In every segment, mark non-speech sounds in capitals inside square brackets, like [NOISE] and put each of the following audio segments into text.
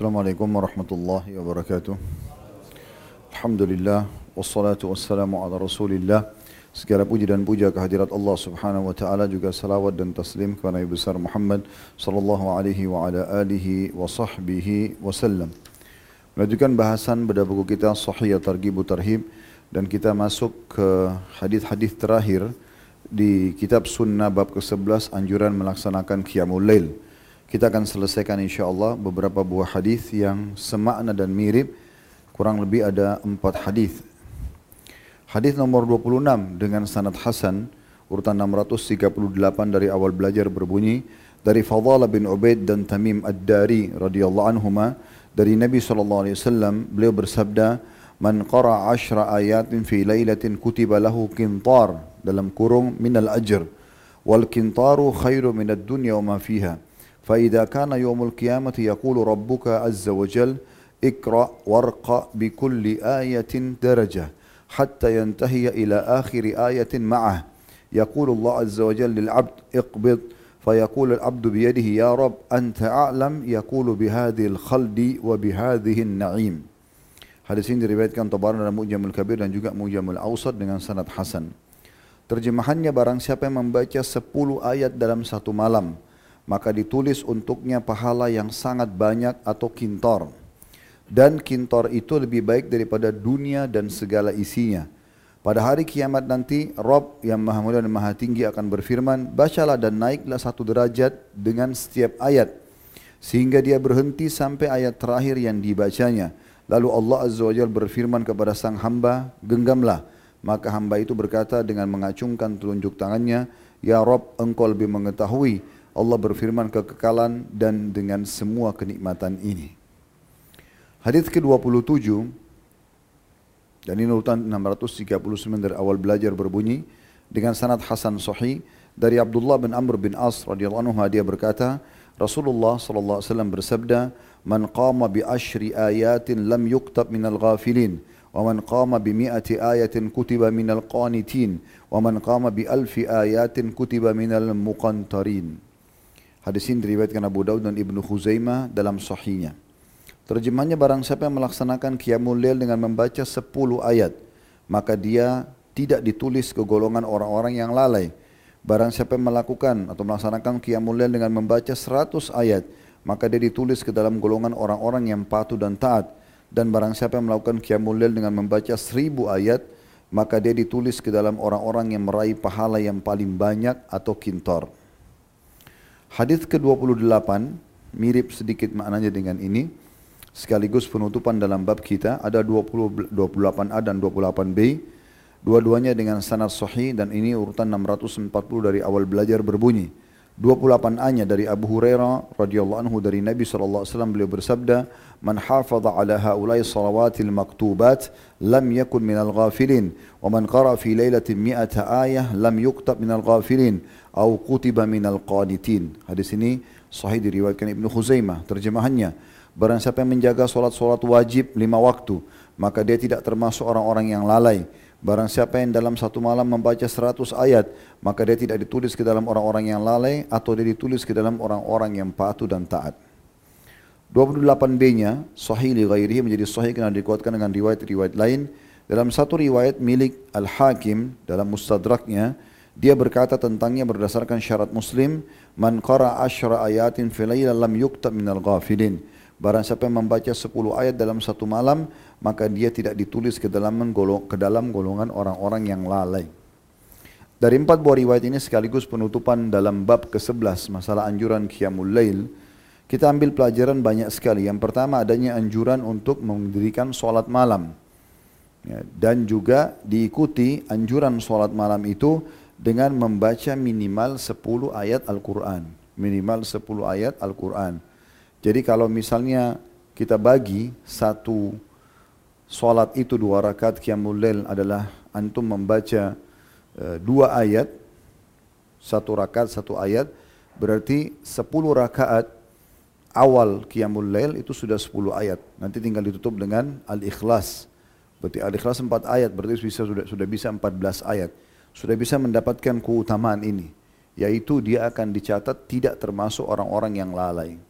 Assalamualaikum warahmatullahi wabarakatuh. Alhamdulillah wassalatu wassalamu ala Rasulillah. Segala puji dan puja kehadirat Allah Subhanahu wa taala juga salawat dan taslim kepada Nabi besar Muhammad sallallahu alaihi wa ala alihi wa sahbihi wasallam. Melanjutkan bahasan pada buku kita Sahih Targhib Tarhib dan kita masuk ke hadis-hadis terakhir di kitab Sunnah bab ke-11 anjuran melaksanakan Qiyamul Lail. Kita akan selesaikan insyaAllah beberapa buah hadis yang semakna dan mirip. Kurang lebih ada empat hadis. Hadis nomor 26 dengan sanad Hasan urutan 638 dari awal belajar berbunyi dari Fadhala bin Ubaid dan Tamim Ad-Dari radhiyallahu anhuma dari Nabi sallallahu alaihi wasallam beliau bersabda man qara ashra ayatin fi lailatin kutiba lahu qintar dalam kurung minal ajr wal qintaru khairu minad dunya wa ma fiha فإذا كان يوم القيامة يقول ربك عز وجل اقرأ وارقى بكل آية درجة حتى ينتهي إلى آخر آية معه يقول الله عز وجل للعبد اقبض فيقول العبد بيده يا رب أنت أعلم يقول بهذه الخلد وبهذه النعيم Hadis ini diriwayatkan Tabarani dalam Mu'jamul Kabir dan juga Mu'jamul Awsat dengan sanad Hasan. Terjemahannya barang siapa yang membaca 10 ayat dalam satu malam, maka ditulis untuknya pahala yang sangat banyak atau kintor. Dan kintor itu lebih baik daripada dunia dan segala isinya. Pada hari kiamat nanti, Rob yang maha mulia dan maha tinggi akan berfirman, bacalah dan naiklah satu derajat dengan setiap ayat. Sehingga dia berhenti sampai ayat terakhir yang dibacanya. Lalu Allah Azza wa Jal berfirman kepada sang hamba, genggamlah. Maka hamba itu berkata dengan mengacungkan telunjuk tangannya, Ya Rob, engkau lebih mengetahui. Allah berfirman kekekalan dan dengan semua kenikmatan ini. Hadis ke-27 dan ini urutan 639 dari awal belajar berbunyi dengan sanad Hasan Sahih dari Abdullah bin Amr bin As radhiyallahu anhu dia berkata Rasulullah sallallahu alaihi wasallam bersabda man qama bi ashri ayatin lam yuktab minal ghafilin wa man qama bi mi'ati ayatin kutiba minal qanitin wa man qama bi alfi ayatin kutiba minal muqantarin Hadis ini diriwayatkan Abu Daud dan Ibnu Khuzaimah dalam sahihnya. Terjemahnya barang siapa yang melaksanakan Qiyamul Lail dengan membaca 10 ayat, maka dia tidak ditulis ke golongan orang-orang yang lalai. Barang siapa yang melakukan atau melaksanakan Qiyamul Lail dengan membaca 100 ayat, maka dia ditulis ke dalam golongan orang-orang yang patuh dan taat. Dan barang siapa yang melakukan Qiyamul Lail dengan membaca 1000 ayat, maka dia ditulis ke dalam orang-orang yang meraih pahala yang paling banyak atau kintor. Hadis ke-28 mirip sedikit maknanya dengan ini sekaligus penutupan dalam bab kita. Ada 20 28A dan 28B dua-duanya dengan sanad sahih dan ini urutan 640 dari awal belajar berbunyi 28A-nya dari Abu Hurairah radhiyallahu anhu dari Nabi sallallahu alaihi wasallam beliau bersabda man hafaza ala haula'i salawatil maktubat lam yakun minal ghafilin wa man qara fi lailatin mi'ata ayah lam yuktab minal ghafilin au kutiba minal qanitin. Hadis ini sahih diriwayatkan Ibnu Khuzaimah terjemahannya. Barang siapa yang menjaga solat-solat wajib lima waktu maka dia tidak termasuk orang-orang yang lalai Barang siapa yang dalam satu malam membaca seratus ayat, maka dia tidak ditulis ke dalam orang-orang yang lalai atau dia ditulis ke dalam orang-orang yang patuh dan taat. 28b-nya sahih li ghairihi menjadi sahih karena dikuatkan dengan riwayat-riwayat lain. Dalam satu riwayat milik Al-Hakim dalam mustadraknya, dia berkata tentangnya berdasarkan syarat Muslim, "Man qara asyra ayatin fi lam yuktab minal ghafilin." Barang siapa yang membaca 10 ayat dalam satu malam, maka dia tidak ditulis ke dalam, golong, ke dalam golongan orang-orang yang lalai. Dari empat buah riwayat ini sekaligus penutupan dalam bab ke-11 masalah anjuran Qiyamul Lail, kita ambil pelajaran banyak sekali. Yang pertama adanya anjuran untuk mendirikan sholat malam. Ya, dan juga diikuti anjuran sholat malam itu dengan membaca minimal 10 ayat Al-Quran. Minimal 10 ayat Al-Quran. Jadi kalau misalnya kita bagi satu solat itu dua rakaat qiyamul adalah antum membaca e, dua ayat, satu rakaat satu ayat, berarti sepuluh rakaat awal qiyamul lail itu sudah sepuluh ayat. Nanti tinggal ditutup dengan al-ikhlas. Berarti al-ikhlas empat ayat, berarti bisa sudah sudah bisa empat belas ayat. Sudah bisa mendapatkan keutamaan ini, yaitu dia akan dicatat tidak termasuk orang-orang yang lalai.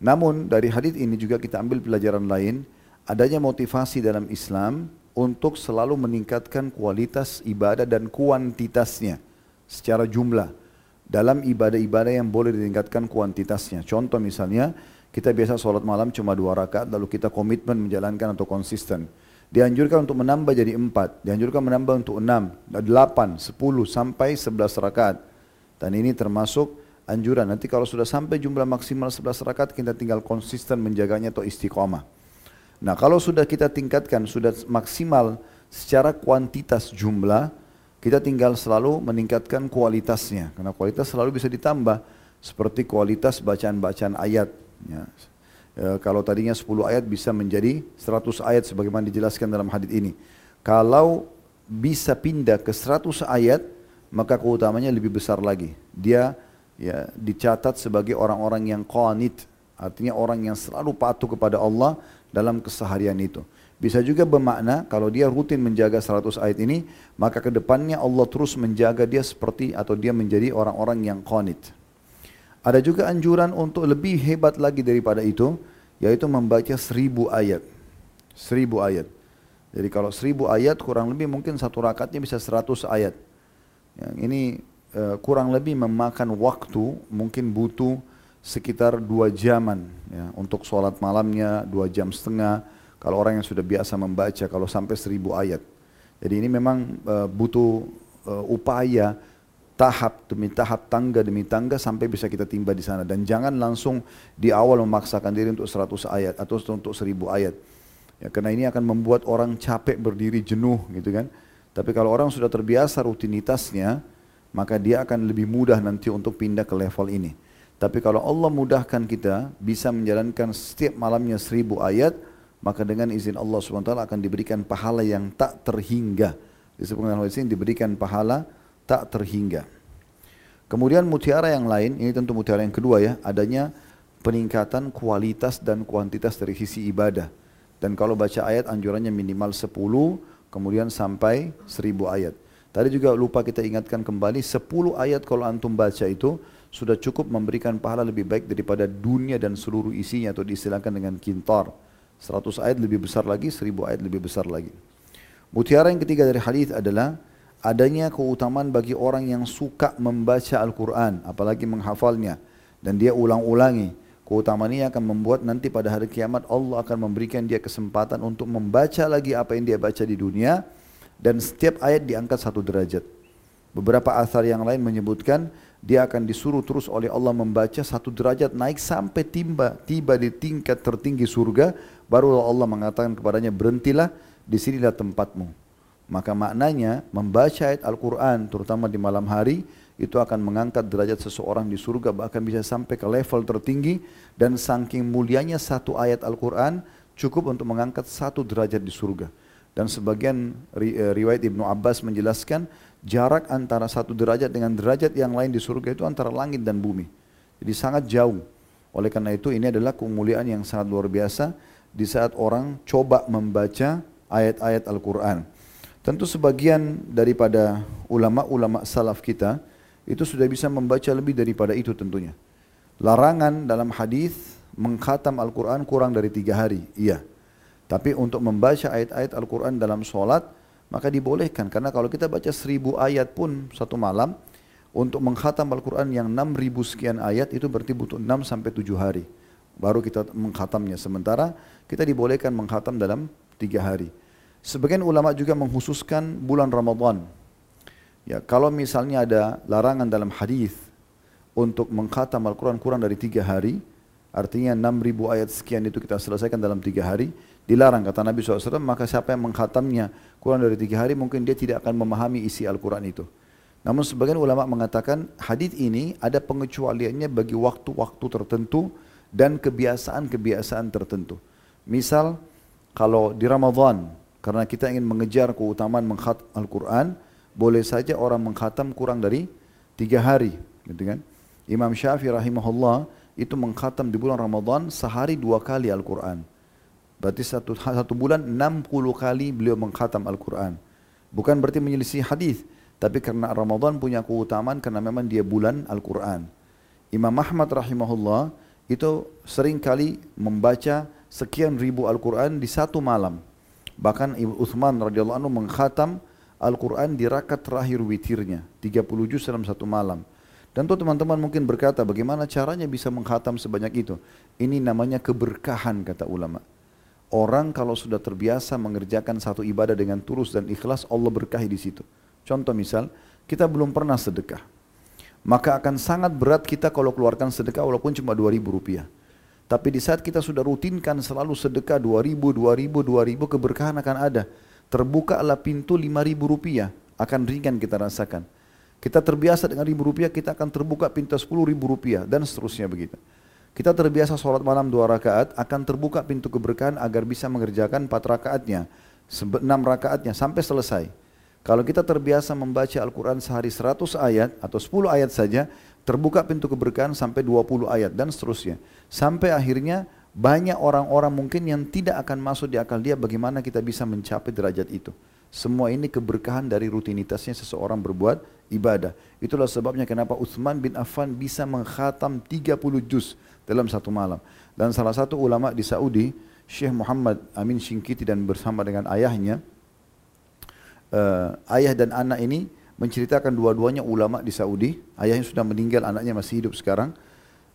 Namun dari hadis ini juga kita ambil pelajaran lain, adanya motivasi dalam Islam untuk selalu meningkatkan kualitas ibadah dan kuantitasnya secara jumlah dalam ibadah-ibadah yang boleh ditingkatkan kuantitasnya. Contoh misalnya, kita biasa sholat malam cuma dua rakaat, lalu kita komitmen menjalankan atau konsisten. Dianjurkan untuk menambah jadi empat, dianjurkan menambah untuk enam, delapan, sepuluh, sampai sebelas rakaat. Dan ini termasuk anjuran. Nanti kalau sudah sampai jumlah maksimal 11 rakaat kita tinggal konsisten menjaganya atau istiqomah. Nah kalau sudah kita tingkatkan, sudah maksimal secara kuantitas jumlah, kita tinggal selalu meningkatkan kualitasnya. Karena kualitas selalu bisa ditambah. Seperti kualitas bacaan-bacaan ayat. Ya. E, kalau tadinya 10 ayat bisa menjadi 100 ayat sebagaimana dijelaskan dalam hadis ini. Kalau bisa pindah ke 100 ayat, maka keutamanya lebih besar lagi. Dia ya dicatat sebagai orang-orang yang qanit, artinya orang yang selalu patuh kepada Allah dalam keseharian itu. Bisa juga bermakna kalau dia rutin menjaga 100 ayat ini, maka ke depannya Allah terus menjaga dia seperti atau dia menjadi orang-orang yang qanit. Ada juga anjuran untuk lebih hebat lagi daripada itu, yaitu membaca seribu ayat. Seribu ayat. Jadi kalau seribu ayat kurang lebih mungkin satu rakatnya bisa seratus ayat. Yang ini Eh, kurang lebih memakan waktu mungkin butuh sekitar dua jaman ya, untuk sholat malamnya dua jam setengah. Kalau orang yang sudah biasa membaca kalau sampai seribu ayat. Jadi ini memang uh, butuh uh, upaya tahap demi tahap tangga demi tangga sampai bisa kita timba di sana. Dan jangan langsung di awal memaksakan diri untuk seratus ayat atau untuk seribu ayat. Ya karena ini akan membuat orang capek berdiri jenuh gitu kan. Tapi kalau orang sudah terbiasa rutinitasnya maka dia akan lebih mudah nanti untuk pindah ke level ini. Tapi kalau Allah mudahkan kita bisa menjalankan setiap malamnya seribu ayat, maka dengan izin Allah SWT akan diberikan pahala yang tak terhingga. Disebutkan oleh sini diberikan pahala tak terhingga. Kemudian mutiara yang lain, ini tentu mutiara yang kedua ya, adanya peningkatan kualitas dan kuantitas dari sisi ibadah. Dan kalau baca ayat anjurannya minimal 10, kemudian sampai 1000 ayat. Tadi juga lupa kita ingatkan kembali 10 ayat kalau antum baca itu sudah cukup memberikan pahala lebih baik daripada dunia dan seluruh isinya atau diistilahkan dengan kintar. 100 ayat lebih besar lagi, 1000 ayat lebih besar lagi. Mutiara yang ketiga dari hadis adalah adanya keutamaan bagi orang yang suka membaca Al-Quran, apalagi menghafalnya, dan dia ulang-ulangi. Keutamaan ini akan membuat nanti pada hari kiamat Allah akan memberikan dia kesempatan untuk membaca lagi apa yang dia baca di dunia, dan setiap ayat diangkat satu derajat. Beberapa asar yang lain menyebutkan dia akan disuruh terus oleh Allah membaca satu derajat naik sampai tiba tiba di tingkat tertinggi surga baru Allah mengatakan kepadanya berhentilah di sinilah tempatmu. Maka maknanya membaca ayat Al-Quran terutama di malam hari itu akan mengangkat derajat seseorang di surga bahkan bisa sampai ke level tertinggi. Dan saking mulianya satu ayat Al-Quran cukup untuk mengangkat satu derajat di surga dan sebagian eh, riwayat Ibnu Abbas menjelaskan jarak antara satu derajat dengan derajat yang lain di surga itu antara langit dan bumi. Jadi sangat jauh. Oleh karena itu ini adalah kemuliaan yang sangat luar biasa di saat orang coba membaca ayat-ayat Al-Quran. Tentu sebagian daripada ulama-ulama salaf kita itu sudah bisa membaca lebih daripada itu tentunya. Larangan dalam hadis mengkhatam Al-Quran kurang dari tiga hari. Iya. Tapi untuk membaca ayat-ayat Al-Quran dalam sholat, maka dibolehkan. Karena kalau kita baca seribu ayat pun satu malam, untuk mengkhatam Al-Quran yang enam ribu sekian ayat, itu berarti butuh enam sampai tujuh hari. Baru kita mengkhatamnya. Sementara kita dibolehkan mengkhatam dalam tiga hari. Sebagian ulama juga menghususkan bulan Ramadan. Ya, kalau misalnya ada larangan dalam hadis untuk mengkhatam Al-Quran kurang dari tiga hari, artinya enam ribu ayat sekian itu kita selesaikan dalam tiga hari, Dilarang kata Nabi SAW, maka siapa yang menghatamnya kurang dari tiga hari mungkin dia tidak akan memahami isi Al-Quran itu. Namun sebagian ulama mengatakan hadis ini ada pengecualiannya bagi waktu-waktu tertentu dan kebiasaan-kebiasaan tertentu. Misal kalau di Ramadan karena kita ingin mengejar keutamaan mengkhat Al-Quran, boleh saja orang mengkhatam kurang dari tiga hari, gitu kan? Imam Syafi'i rahimahullah itu mengkhatam di bulan Ramadan sehari dua kali Al-Quran. Berarti satu, [LAUGHS] satu bulan 60 kali beliau mengkhatam Al-Quran. Bukan berarti menyelisih hadis, tapi karena Ramadan punya keutamaan karena memang dia bulan Al-Quran. Imam Ahmad rahimahullah itu sering kali membaca sekian ribu Al-Quran di satu malam. Bahkan Ibu Uthman radhiyallahu anhu mengkhatam Al-Quran di rakaat terakhir witirnya, 30 juz dalam satu malam. Dan tuh teman-teman mungkin berkata bagaimana caranya bisa menghatam sebanyak itu. Ini namanya keberkahan kata ulama. Orang kalau sudah terbiasa mengerjakan satu ibadah dengan tulus dan ikhlas, Allah berkahi di situ. Contoh misal, kita belum pernah sedekah. Maka akan sangat berat kita kalau keluarkan sedekah walaupun cuma 2000 rupiah. Tapi di saat kita sudah rutinkan selalu sedekah 2000, 2000, 2000 keberkahan akan ada. Terbukalah pintu 5000 rupiah akan ringan kita rasakan. Kita terbiasa dengan ribu rupiah, kita akan terbuka pintu 10 ribu rupiah dan seterusnya begitu. Kita terbiasa sholat malam dua rakaat, akan terbuka pintu keberkahan agar bisa mengerjakan empat rakaatnya, enam rakaatnya sampai selesai. Kalau kita terbiasa membaca Al-Quran sehari 100 ayat atau 10 ayat saja, terbuka pintu keberkahan sampai 20 ayat dan seterusnya. Sampai akhirnya banyak orang-orang mungkin yang tidak akan masuk di akal dia bagaimana kita bisa mencapai derajat itu. Semua ini keberkahan dari rutinitasnya seseorang berbuat ibadah. Itulah sebabnya kenapa Uthman bin Affan bisa mengkhatam 30 juz dalam satu malam. Dan salah satu ulama di Saudi, Syekh Muhammad Amin Shinkiti dan bersama dengan ayahnya, uh, ayah dan anak ini menceritakan dua-duanya ulama di Saudi. Ayahnya sudah meninggal, anaknya masih hidup sekarang.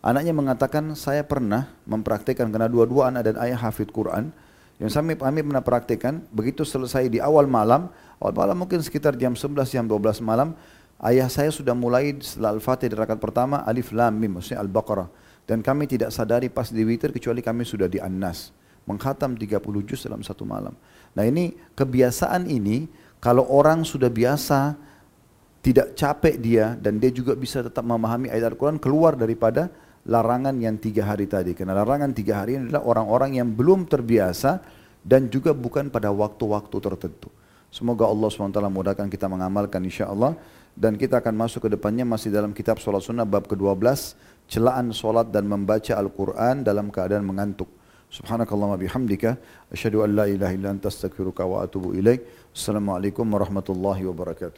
Anaknya mengatakan, saya pernah mempraktekkan karena dua-dua anak dan ayah hafid Quran. Yang kami, kami pernah praktekkan, begitu selesai di awal malam, awal malam mungkin sekitar jam 11, jam 12 malam, ayah saya sudah mulai setelah Al-Fatih di rakaat pertama, Alif Lam Mim, maksudnya Al-Baqarah. Dan kami tidak sadari pas di witir kecuali kami sudah di An-Nas. Menghatam 30 juz dalam satu malam. Nah ini kebiasaan ini kalau orang sudah biasa, tidak capek dia dan dia juga bisa tetap memahami ayat Al-Quran keluar daripada larangan yang tiga hari tadi. Karena larangan tiga hari ini adalah orang-orang yang belum terbiasa dan juga bukan pada waktu-waktu tertentu. Semoga Allah SWT mudahkan kita mengamalkan insya Allah dan kita akan masuk ke depannya masih dalam kitab sholat sunnah bab ke-12 celaan sholat dan membaca Al-Quran dalam keadaan mengantuk. Subhanakallah bihamdika asyhadu an la ilaha illa wa atubu ilaik. Assalamualaikum warahmatullahi wabarakatuh.